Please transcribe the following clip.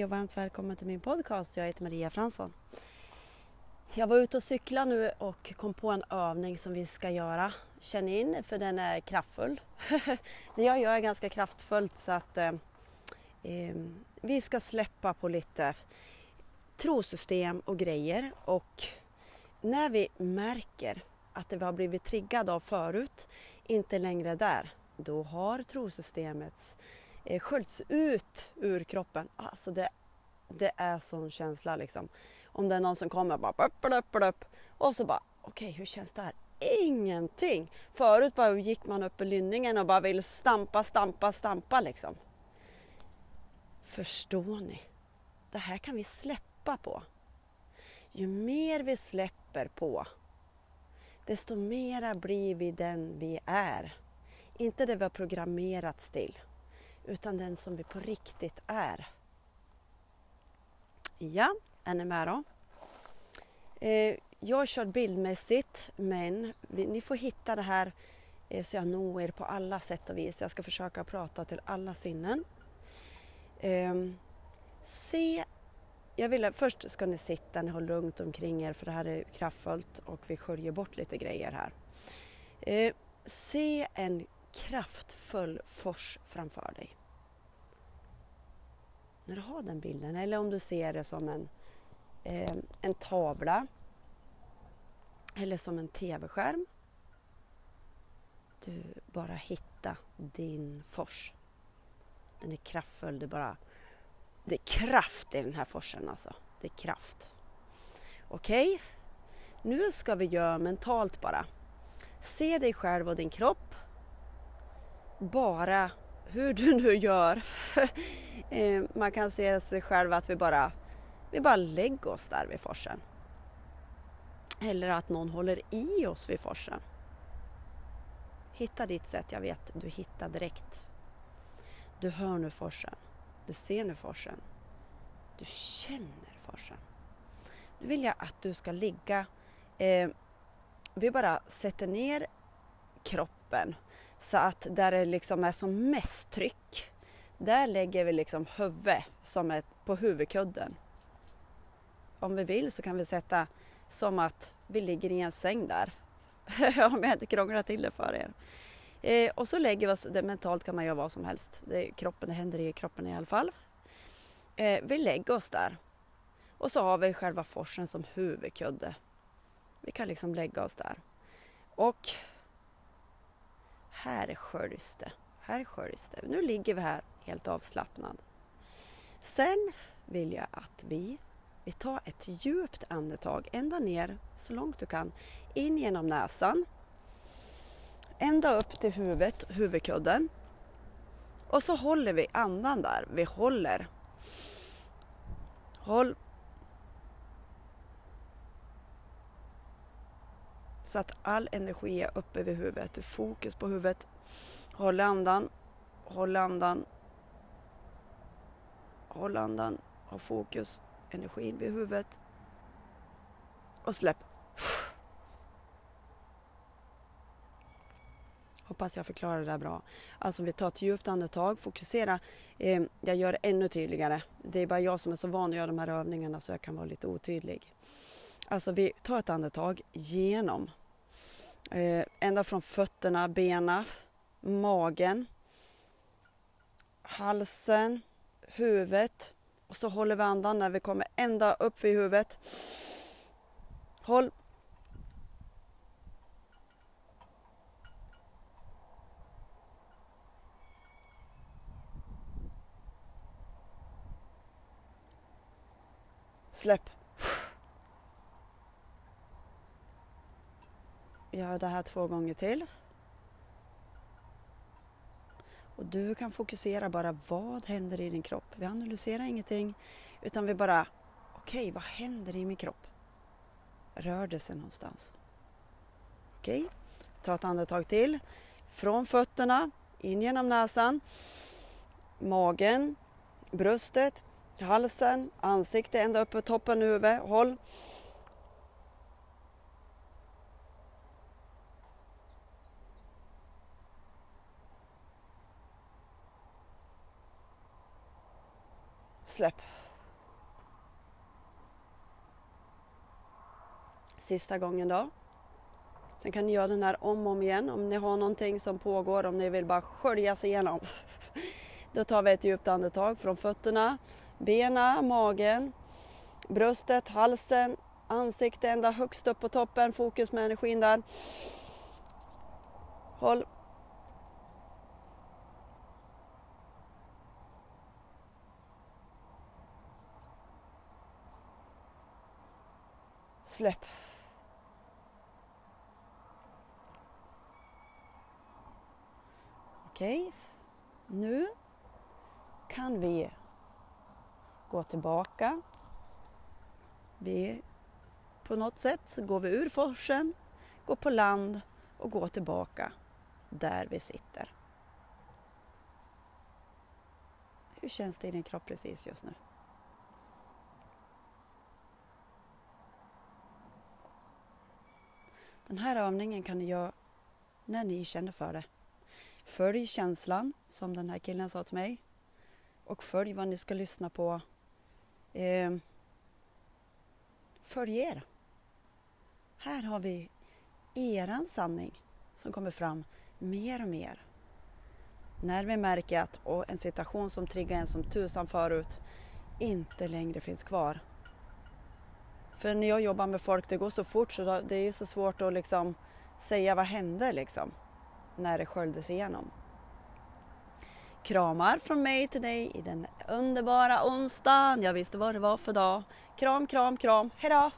Hej och varmt välkommen till min podcast. Jag heter Maria Fransson. Jag var ute och cyklade nu och kom på en övning som vi ska göra. Känn in för den är kraftfull. det jag gör är ganska kraftfullt så att eh, eh, vi ska släppa på lite trosystem och grejer och när vi märker att det vi har blivit triggade av förut inte längre är där, då har trosystemets Eh, sköljts ut ur kroppen. Alltså det, det är sån känsla liksom. Om det är någon som kommer bara upp, upp, upp, och så bara okej, okay, hur känns det här? Ingenting! Förut bara gick man upp i lynningen och bara ville stampa, stampa, stampa liksom. Förstår ni? Det här kan vi släppa på. Ju mer vi släpper på, desto mera blir vi den vi är. Inte det vi har programmerats till utan den som vi på riktigt är. Ja, är ni med då? Eh, jag kör bildmässigt men ni får hitta det här eh, så jag når er på alla sätt och vis. Jag ska försöka prata till alla sinnen. Eh, se jag vill, först ska ni sitta, ni har lugnt omkring er för det här är kraftfullt och vi sköljer bort lite grejer här. Eh, se en kraftfull fors framför dig när du har den bilden eller om du ser det som en, eh, en tavla eller som en tv-skärm. Du bara hitta din fors. Den är kraftfull. Det är, bara, det är kraft i den här forsen alltså. Det är kraft. Okej, okay. nu ska vi göra mentalt bara. Se dig själv och din kropp. Bara hur du nu gör. Eh, man kan se sig själv att vi bara, vi bara lägger oss där vid forsen. Eller att någon håller i oss vid forsen. Hitta ditt sätt, jag vet, du hittar direkt. Du hör nu forsen. Du ser nu forsen. Du känner forsen. Nu vill jag att du ska ligga, eh, vi bara sätter ner kroppen så att där det liksom är som mest tryck, där lägger vi liksom huvudet som är på huvudkudden. Om vi vill så kan vi sätta som att vi ligger i en säng där. Om jag inte krånglar till det för er. Eh, och så lägger vi oss, det, mentalt kan man göra vad som helst. Det, kroppen, det händer i kroppen i alla fall. Eh, vi lägger oss där. Och så har vi själva forsen som huvudkudde. Vi kan liksom lägga oss där. Och här sköljs det. Här sköljs det. Nu ligger vi här helt avslappnad. Sen vill jag att vi, vi tar ett djupt andetag ända ner så långt du kan. In genom näsan. Ända upp till huvudet, huvudkudden. Och så håller vi andan där. Vi håller. Håll. Så att all energi är uppe vid huvudet. Fokus på huvudet. Håll andan. Håll andan. Håll andan. Ha fokus. Energin vid huvudet. Och släpp. Hoppas jag förklarar det där bra. Alltså vi tar ett djupt andetag, fokusera. Eh, jag gör det ännu tydligare. Det är bara jag som är så van att göra de här övningarna så jag kan vara lite otydlig. Alltså vi tar ett andetag genom. Eh, ända från fötterna, benen, magen, halsen, huvudet. Och så håller vi andan när vi kommer ända upp vid huvudet. Håll. Släpp. Gör det här två gånger till. Och du kan fokusera bara vad händer i din kropp. Vi analyserar ingenting utan vi bara, okej okay, vad händer i min kropp? Rör det sig någonstans? Okej, okay. ta ett andetag till. Från fötterna, in genom näsan, magen, bröstet, halsen, ansiktet ända upp på toppen av huvudet. Håll. utsläpp. Sista gången då. Sen kan ni göra den här om och om igen om ni har någonting som pågår, om ni vill bara skölja sig igenom. Då tar vi ett djupt andetag från fötterna, benen, magen, bröstet, halsen, ansiktet ända högst upp på toppen. Fokus med energin där. Håll Släpp. Okej, nu kan vi gå tillbaka. Vi, på något sätt går vi ur forsen, går på land och går tillbaka där vi sitter. Hur känns det i din kropp precis just nu? Den här övningen kan ni göra när ni känner för det. Följ känslan, som den här killen sa till mig. Och följ vad ni ska lyssna på. Eh, följ er. Här har vi eran sanning som kommer fram mer och mer. När vi märker att och en situation som triggar en som tusan förut inte längre finns kvar. För när jag jobbar med folk, det går så fort så det är så svårt att liksom säga vad hände liksom när det sköljdes igenom. Kramar från mig till dig i den underbara onsdagen. Jag visste vad det var för dag. Kram, kram, kram. Hejdå!